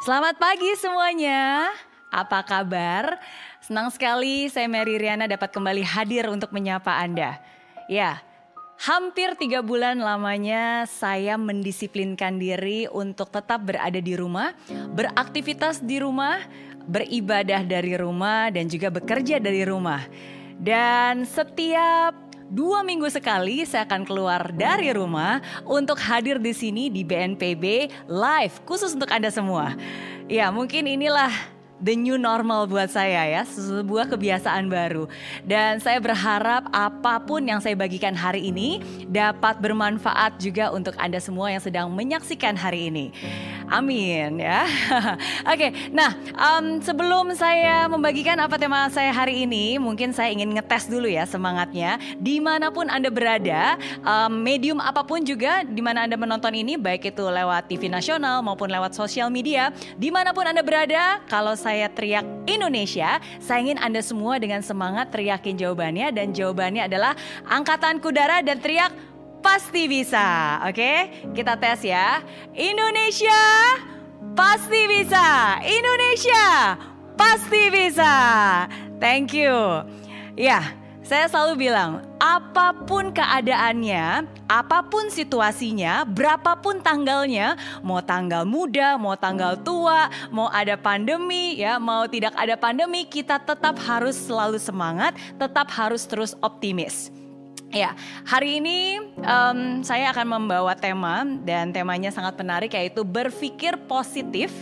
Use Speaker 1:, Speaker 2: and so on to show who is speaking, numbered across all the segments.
Speaker 1: Selamat pagi semuanya. Apa kabar? Senang sekali saya Mary Riana dapat kembali hadir untuk menyapa Anda. Ya, hampir tiga bulan lamanya saya mendisiplinkan diri untuk tetap berada di rumah, beraktivitas di rumah, beribadah dari rumah, dan juga bekerja dari rumah. Dan setiap dua minggu sekali saya akan keluar dari rumah untuk hadir di sini di BNPB live khusus untuk Anda semua. Ya mungkin inilah the new normal buat saya ya, sebuah kebiasaan baru. Dan saya berharap apa pun yang saya bagikan hari ini dapat bermanfaat juga untuk Anda semua yang sedang menyaksikan hari ini. Amin ya. Oke, nah um, sebelum saya membagikan apa tema saya hari ini, mungkin saya ingin ngetes dulu ya semangatnya. Di mana pun Anda berada, um, medium apa pun juga di mana Anda menonton ini, baik itu lewat TV nasional maupun lewat sosial media, di mana pun Anda berada, kalau saya teriak Indonesia, saya ingin Anda semua dengan semangat teriakin jawabannya dan jawabannya adalah angkatan kudara dan teriak pasti bisa. Oke, kita tes ya. Indonesia pasti bisa. Indonesia pasti bisa. Thank you. Ya, saya selalu bilang, apa pun keadaannya, apa pun situasinya, berapapun tanggalnya, mau tanggal muda, mau tanggal tua, mau ada pandemi, ya, mau tidak ada pandemi, kita tetap harus selalu semangat, tetap harus terus optimis. Ya, hari ini um, saya akan membawa tema dan temanya sangat menarik yaitu berpikir positif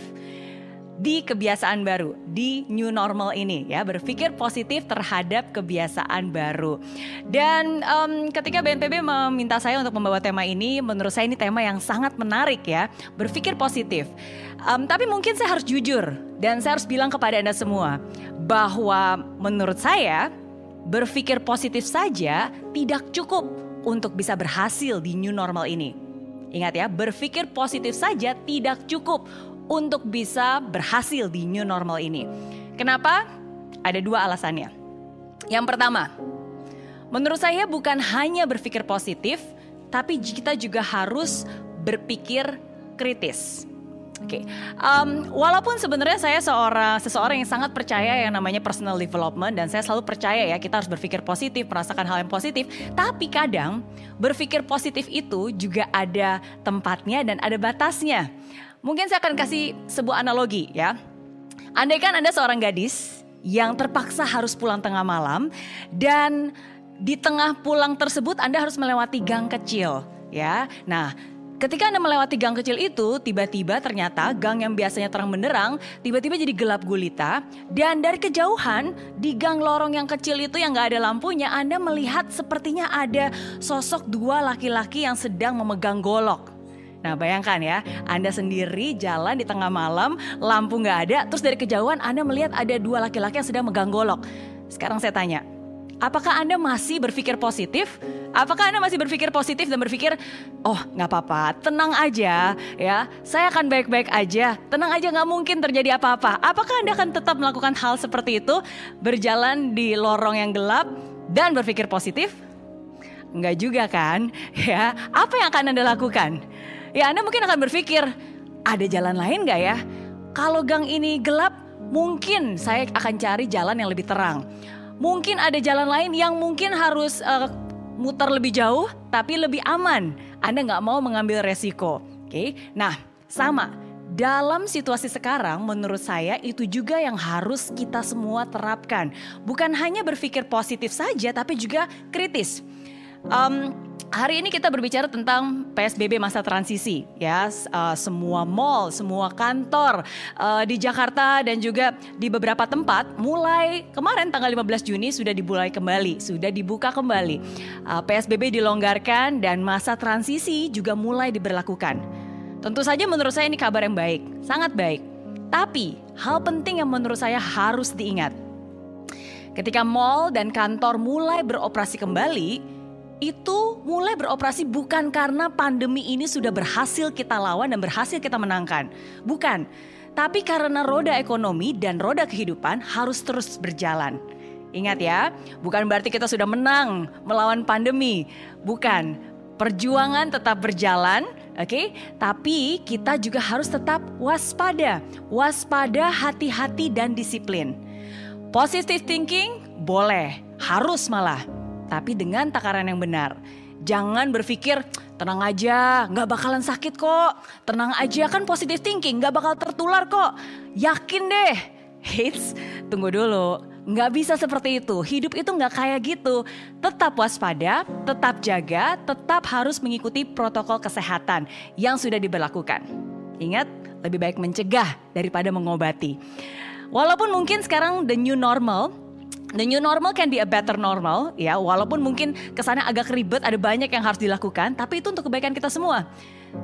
Speaker 1: di kebiasaan baru, di new normal ini ya, berpikir positif terhadap kebiasaan baru. Dan um, ketika BNPB meminta saya untuk membawa tema ini, menurut saya ini tema yang sangat menarik ya, berpikir positif. Um, tapi mungkin saya harus jujur dan saya harus bilang kepada Anda semua bahwa menurut saya berpikir positif saja tidak cukup untuk bisa berhasil di new normal ini. Ingat ya, berpikir positif saja tidak cukup untuk bisa berhasil di new normal ini. Kenapa? Ada dua alasannya. Yang pertama, menurut saya bukan hanya berpikir positif, tapi kita juga harus berpikir kritis. Oke, okay. um, walaupun sebenarnya saya seorang seseorang yang sangat percaya yang namanya personal development dan saya selalu percaya ya kita harus berpikir positif, merasakan hal yang positif. Tapi kadang berpikir positif itu juga ada tempatnya dan ada batasnya. Mungkin saya akan kasih sebuah analogi ya. Andai kan Anda seorang gadis yang terpaksa harus pulang tengah malam dan di tengah pulang tersebut Anda harus melewati gang kecil ya. Nah, Ketika Anda melewati gang kecil itu, tiba-tiba ternyata gang yang biasanya terang benderang, tiba-tiba jadi gelap gulita. Dan dari kejauhan, di gang lorong yang kecil itu yang gak ada lampunya, Anda melihat sepertinya ada sosok dua laki-laki yang sedang memegang golok. Nah bayangkan ya, Anda sendiri jalan di tengah malam, lampu gak ada, terus dari kejauhan Anda melihat ada dua laki-laki yang sedang megang golok. Sekarang saya tanya, apakah Anda masih berpikir positif? Apakah Anda masih berpikir positif dan berpikir, oh nggak apa-apa, tenang aja ya, saya akan baik-baik aja, tenang aja nggak mungkin terjadi apa-apa. Apakah Anda akan tetap melakukan hal seperti itu, berjalan di lorong yang gelap dan berpikir positif? Enggak juga kan, ya. Apa yang akan Anda lakukan? Ya Anda mungkin akan berpikir, ada jalan lain nggak ya? Kalau gang ini gelap, mungkin saya akan cari jalan yang lebih terang. Mungkin ada jalan lain yang mungkin harus uh, muter lebih jauh tapi lebih aman. Anda nggak mau mengambil resiko. Oke, okay? nah sama. Dalam situasi sekarang, menurut saya itu juga yang harus kita semua terapkan. Bukan hanya berpikir positif saja, tapi juga kritis. Um, Hari ini kita berbicara tentang PSBB masa transisi ya uh, semua mall, semua kantor uh, di Jakarta dan juga di beberapa tempat mulai kemarin tanggal 15 Juni sudah dimulai kembali, sudah dibuka kembali. Uh, PSBB dilonggarkan dan masa transisi juga mulai diberlakukan. Tentu saja menurut saya ini kabar yang baik, sangat baik. Tapi hal penting yang menurut saya harus diingat. Ketika mall dan kantor mulai beroperasi kembali, itu mulai beroperasi bukan karena pandemi ini sudah berhasil kita lawan dan berhasil kita menangkan. Bukan. Tapi karena roda ekonomi dan roda kehidupan harus terus berjalan. Ingat ya, bukan berarti kita sudah menang melawan pandemi. Bukan. Perjuangan tetap berjalan, Oke, okay? tapi kita juga harus tetap waspada, waspada, hati-hati dan disiplin. Positive thinking boleh, harus malah, tapi dengan takaran yang benar. Jangan berpikir tenang aja, nggak bakalan sakit kok. Tenang aja kan positive thinking, nggak bakal tertular kok. Yakin deh. Hits, tunggu dulu. Nggak bisa seperti itu. Hidup itu nggak kayak gitu. Tetap waspada, tetap jaga, tetap harus mengikuti protokol kesehatan yang sudah diberlakukan. Ingat, lebih baik mencegah daripada mengobati. Walaupun mungkin sekarang the new normal, The new normal can be a better normal, ya. Walaupun mungkin kesannya agak ribet, ada banyak yang harus dilakukan, tapi itu untuk kebaikan kita semua.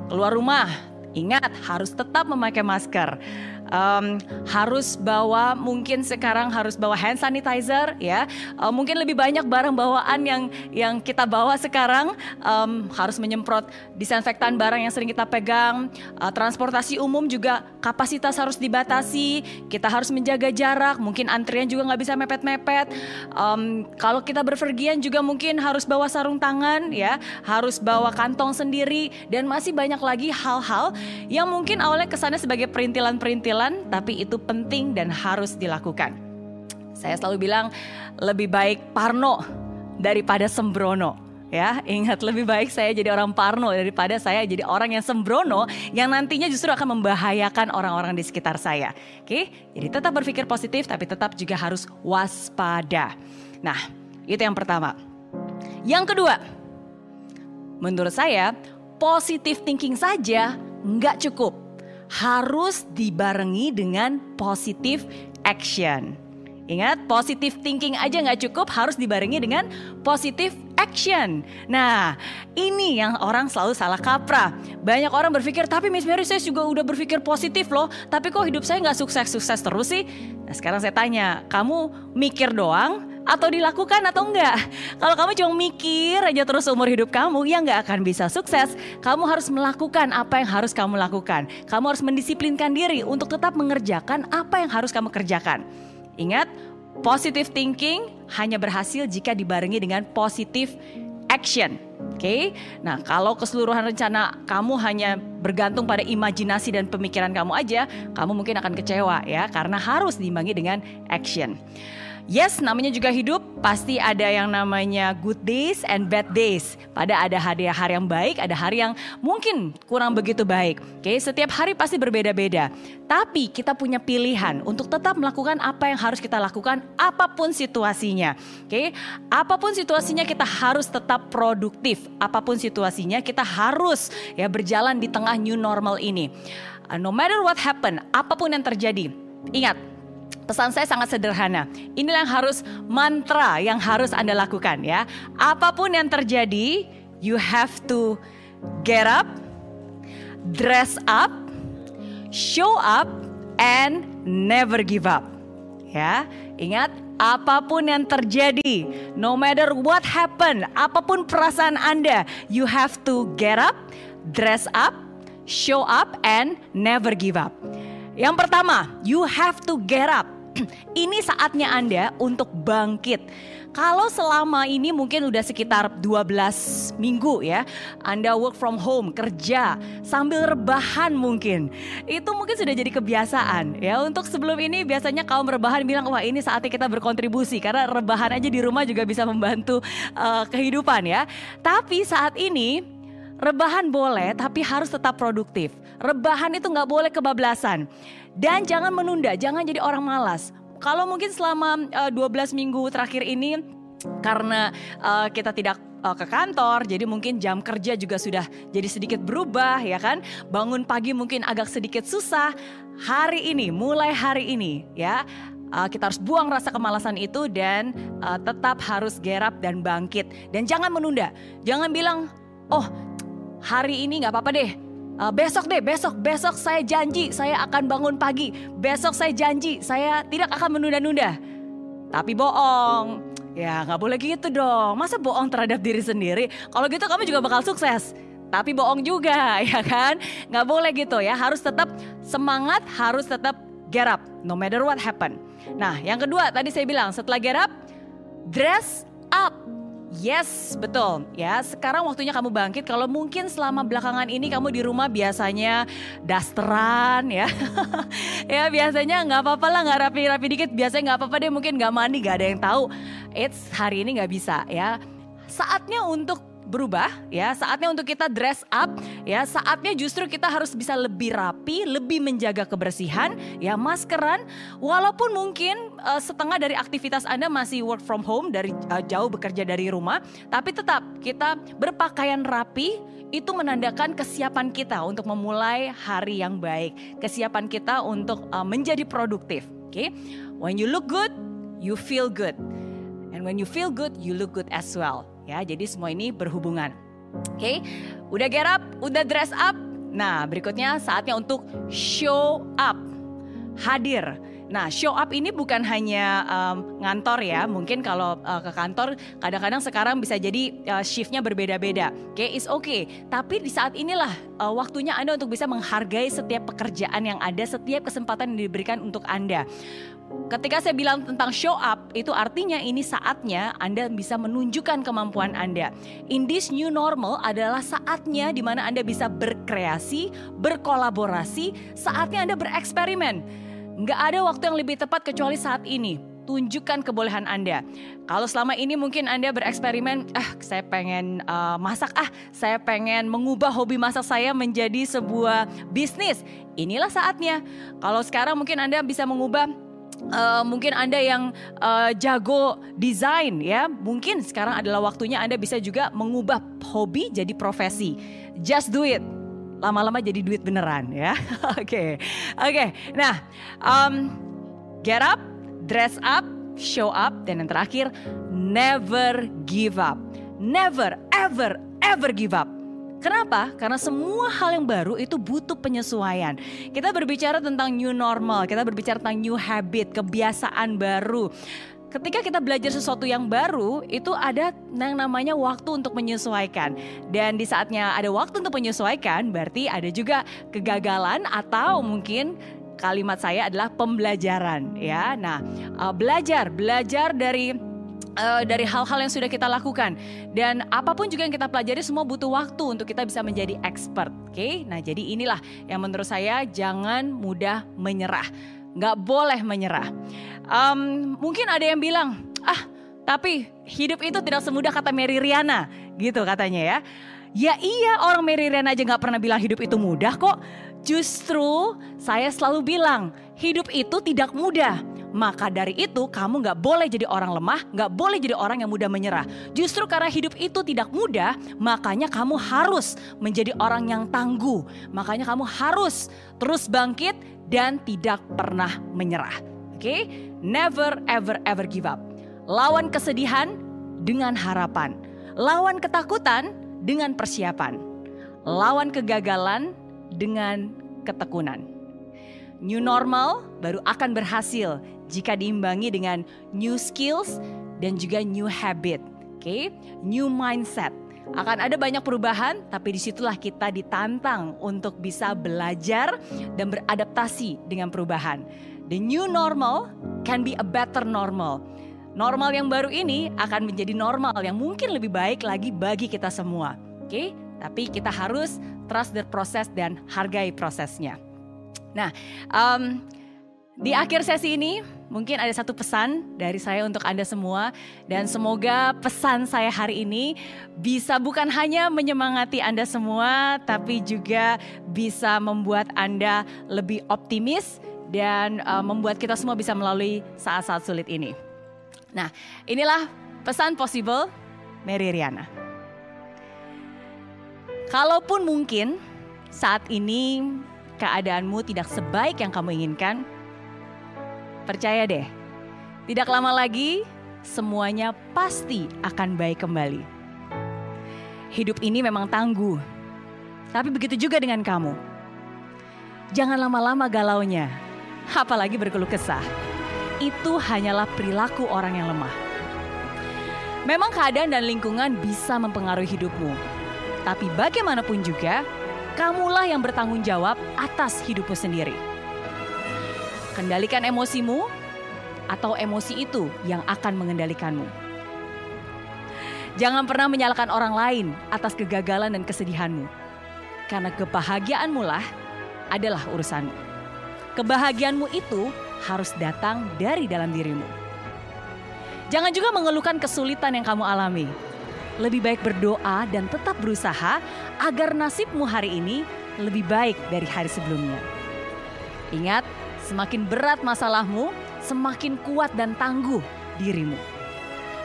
Speaker 1: Keluar rumah, ingat harus tetap memakai masker um, harus bawa mungkin sekarang harus bawa hand sanitizer ya. Uh, mungkin lebih banyak barang bawaan yang yang kita bawa sekarang. Um, harus menyemprot disinfektan barang yang sering kita pegang. Uh, transportasi umum juga kapasitas harus dibatasi. Kita harus menjaga jarak mungkin antrian juga nggak bisa mepet-mepet. Um, kalau kita berpergian juga mungkin harus bawa sarung tangan ya. Harus bawa kantong sendiri. Dan masih banyak lagi hal-hal yang mungkin awalnya kesannya sebagai perintilan-perintilan kecil tapi itu penting dan harus dilakukan. Saya selalu bilang lebih baik parno daripada sembrono. Ya, ingat lebih baik saya jadi orang parno daripada saya jadi orang yang sembrono yang nantinya justru akan membahayakan orang-orang di sekitar saya. Oke, jadi tetap berpikir positif tapi tetap juga harus waspada. Nah, itu yang pertama. Yang kedua, menurut saya positive thinking saja nggak cukup harus dibarengi dengan positive action. Ingat, positive thinking aja nggak cukup, harus dibarengi dengan positive action. Nah, ini yang orang selalu salah kaprah. Banyak orang berpikir, tapi Miss Mary saya juga udah berpikir positif loh, tapi kok hidup saya nggak sukses-sukses terus sih? Nah, sekarang saya tanya, kamu mikir doang atau dilakukan atau enggak. Kalau kamu cuma mikir aja terus umur hidup kamu, ya enggak akan bisa sukses. Kamu harus melakukan apa yang harus kamu lakukan. Kamu harus mendisiplinkan diri untuk tetap mengerjakan apa yang harus kamu kerjakan. Ingat, positive thinking hanya berhasil jika dibarengi dengan positive action. Oke, okay? nah kalau keseluruhan rencana kamu hanya bergantung pada imajinasi dan pemikiran kamu aja, kamu mungkin akan kecewa ya, karena harus diimbangi dengan action. Yes, namanya juga hidup, pasti ada yang namanya good days and bad days. Pada ada hari hari yang baik, ada hari yang mungkin kurang begitu baik. Oke, setiap hari pasti berbeda-beda. Tapi kita punya pilihan untuk tetap melakukan apa yang harus kita lakukan apa pun situasinya. Oke, apa pun situasinya kita harus tetap produktif. Apa pun situasinya kita harus ya berjalan di tengah new normal ini. Uh, no matter what happen, apa pun yang terjadi, ingat Pesan saya sangat sederhana. Inilah yang harus mantra yang harus Anda lakukan ya. Apa pun yang terjadi, you have to get up, dress up, show up and never give up. Ya, ingat apa pun yang terjadi, no matter what happen, apa pun perasaan Anda, you have to get up, dress up, show up and never give up. Yang pertama, you have to get up ini saatnya Anda untuk bangkit. Kalau selama ini mungkin udah sekitar 12 minggu ya, Anda work from home, kerja sambil rebahan mungkin. Itu mungkin sudah jadi kebiasaan ya. Untuk sebelum ini biasanya kaum rebahan bilang, "Wah, ini saatnya kita berkontribusi karena rebahan aja di rumah juga bisa membantu uh, kehidupan ya." Tapi saat ini rebahan boleh tapi harus tetap produktif. Rebahan itu nggak boleh kebablasan. Dan jangan menunda, jangan jadi orang malas. Kalau mungkin selama uh, eh, 12 minggu terakhir ini karena uh, kita tidak uh, ke kantor, jadi mungkin jam kerja juga sudah jadi sedikit berubah ya kan. Bangun pagi mungkin agak sedikit susah. Hari ini, mulai hari ini ya, kita harus buang rasa kemalasan itu dan uh, tetap harus gerap dan bangkit. Dan jangan menunda, jangan bilang, oh hari ini nggak apa-apa deh, Uh, besok deh, besok, besok saya janji saya akan bangun pagi. Besok saya janji saya tidak akan menunda-nunda. Tapi bohong. Ya nggak boleh gitu dong. Masa bohong terhadap diri sendiri? Kalau gitu kamu juga bakal sukses. Tapi bohong juga ya kan? Nggak boleh gitu ya. Harus tetap semangat, harus tetap get up. No matter what happen. Nah yang kedua tadi saya bilang setelah get up, dress up. Yes, betul. Ya, sekarang waktunya kamu bangkit. Kalau mungkin selama belakangan ini kamu di rumah biasanya dasteran ya. ya biasanya nggak apa-apa lah, nggak rapi-rapi dikit. Biasanya nggak apa-apa deh, mungkin nggak mandi, nggak ada yang tahu. It's hari ini nggak bisa ya. Saatnya untuk berubah ya. Saatnya untuk kita dress up ya. Saatnya justru kita harus bisa lebih rapi lebih menjaga kebersihan ya maskeran. Walaupun mungkin uh, setengah dari aktivitas Anda masih work from home dari uh, jauh bekerja dari rumah tapi tetap kita berpakaian rapi itu menandakan kesiapan kita untuk memulai hari yang baik. Kesiapan kita untuk uh, menjadi produktif oke? Okay? when you look good you feel good. And when you feel good you look good as well Ya, jadi semua ini berhubungan. Oke, okay? udah get up, udah dress up. Nah, berikutnya saatnya untuk show up. Hadir. Nah, show up ini bukan hanya um, ngantor ya. Mungkin kalau uh, ke kantor kadang-kadang sekarang bisa jadi uh, shiftnya berbeda-beda. Oke, okay, is okay. Tapi di saat inilah uh, waktunya Anda untuk bisa menghargai setiap pekerjaan yang ada, setiap kesempatan yang diberikan untuk Anda. Ketika saya bilang tentang show up, itu artinya ini saatnya Anda bisa menunjukkan kemampuan Anda. In this new normal adalah saatnya di mana Anda bisa berkreasi, berkolaborasi, saatnya Anda bereksperimen. Nggak ada waktu yang lebih tepat kecuali saat ini. Tunjukkan kebolehan Anda. Kalau selama ini mungkin Anda bereksperimen, ah saya pengen uh, masak, ah saya pengen mengubah hobi masak saya menjadi sebuah bisnis. Inilah saatnya. Kalau sekarang mungkin Anda bisa mengubah Uh, mungkin Anda yang uh, jago desain ya, mungkin sekarang adalah waktunya Anda bisa juga mengubah hobi jadi profesi. Just do it lama-lama jadi duit beneran ya. Oke, oke. Okay. Nah, um, get up, dress up, show up, dan yang terakhir, never give up. Never, ever, ever give up. Kenapa? Karena semua hal yang baru itu butuh penyesuaian. Kita berbicara tentang new normal, kita berbicara tentang new habit, kebiasaan baru ketika kita belajar sesuatu yang baru itu ada yang namanya waktu untuk menyesuaikan. Dan di saatnya ada waktu untuk menyesuaikan berarti ada juga kegagalan atau mungkin kalimat saya adalah pembelajaran ya. Nah uh, belajar belajar dari uh, dari hal-hal yang sudah kita lakukan. Dan apa pun juga yang kita pelajari semua butuh waktu untuk kita bisa menjadi expert oke? Okay? nah jadi inilah yang menurut saya jangan mudah menyerah nggak boleh menyerah. Um, mungkin ada yang bilang, ah tapi hidup itu tidak semudah kata Mary Riana, gitu katanya ya. Ya iya orang Mary Riana aja nggak pernah bilang hidup itu mudah kok. Justru saya selalu bilang hidup itu tidak mudah. Maka dari itu kamu nggak boleh jadi orang lemah, nggak boleh jadi orang yang mudah menyerah. Justru karena hidup itu tidak mudah, makanya kamu harus menjadi orang yang tangguh. Makanya kamu harus terus bangkit dan tidak pernah menyerah. Oke, okay? never ever ever give up. Lawan kesedihan dengan harapan. Lawan ketakutan dengan persiapan. Lawan kegagalan dengan ketekunan. New normal baru akan berhasil jika diimbangi dengan new skills dan juga new habit. Oke, okay? new mindset akan ada banyak perubahan, tapi di situlah kita ditantang untuk bisa belajar dan beradaptasi dengan perubahan. The new normal can be a better normal. Normal yang baru ini akan menjadi normal yang mungkin lebih baik lagi bagi kita semua. Oke, okay? tapi kita harus trust the process dan hargai prosesnya. Nah, um, di akhir sesi ini mungkin ada satu pesan dari saya untuk Anda semua dan semoga pesan saya hari ini bisa bukan hanya menyemangati Anda semua tapi juga bisa membuat Anda lebih optimis dan uh, membuat kita semua bisa melalui saat-saat sulit ini. Nah, inilah pesan possible Mary Riana. Kalaupun mungkin saat ini keadaanmu tidak sebaik yang kamu inginkan, Percaya deh, tidak lama lagi semuanya pasti akan baik kembali. Hidup ini memang tangguh, tapi begitu juga dengan kamu. Jangan lama-lama galaunya, apalagi berkeluh kesah. Itu hanyalah perilaku orang yang lemah. Memang keadaan dan lingkungan bisa mempengaruhi hidupmu. Tapi bagaimanapun juga, kamulah yang bertanggung jawab atas hidupmu sendiri. Kendalikan emosimu atau emosi itu yang akan mengendalikanmu. Jangan pernah menyalahkan orang lain atas kegagalan dan kesedihanmu. Karena kebahagiaanmu lah adalah urusanmu. Kebahagiaanmu itu harus datang dari dalam dirimu. Jangan juga mengeluhkan kesulitan yang kamu alami. Lebih baik berdoa dan tetap berusaha agar nasibmu hari ini lebih baik dari hari sebelumnya. Ingat, semakin berat masalahmu, semakin kuat dan tangguh dirimu.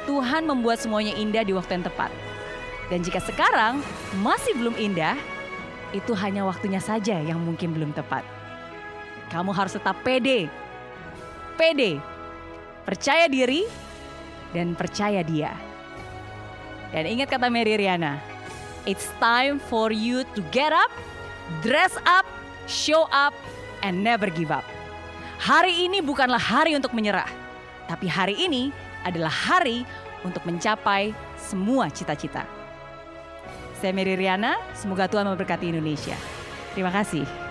Speaker 1: Tuhan membuat semuanya indah di waktu yang tepat. Dan jika sekarang masih belum indah, itu hanya waktunya saja yang mungkin belum tepat. Kamu harus tetap pede. Pede. Percaya diri dan percaya dia. Dan ingat kata Mary Riana, it's time for you to get up, dress up, show up, and never give up. Hari ini bukanlah hari untuk menyerah, tapi hari ini adalah hari untuk mencapai semua cita-cita. Saya Mary Riana, semoga Tuhan memberkati Indonesia. Terima kasih.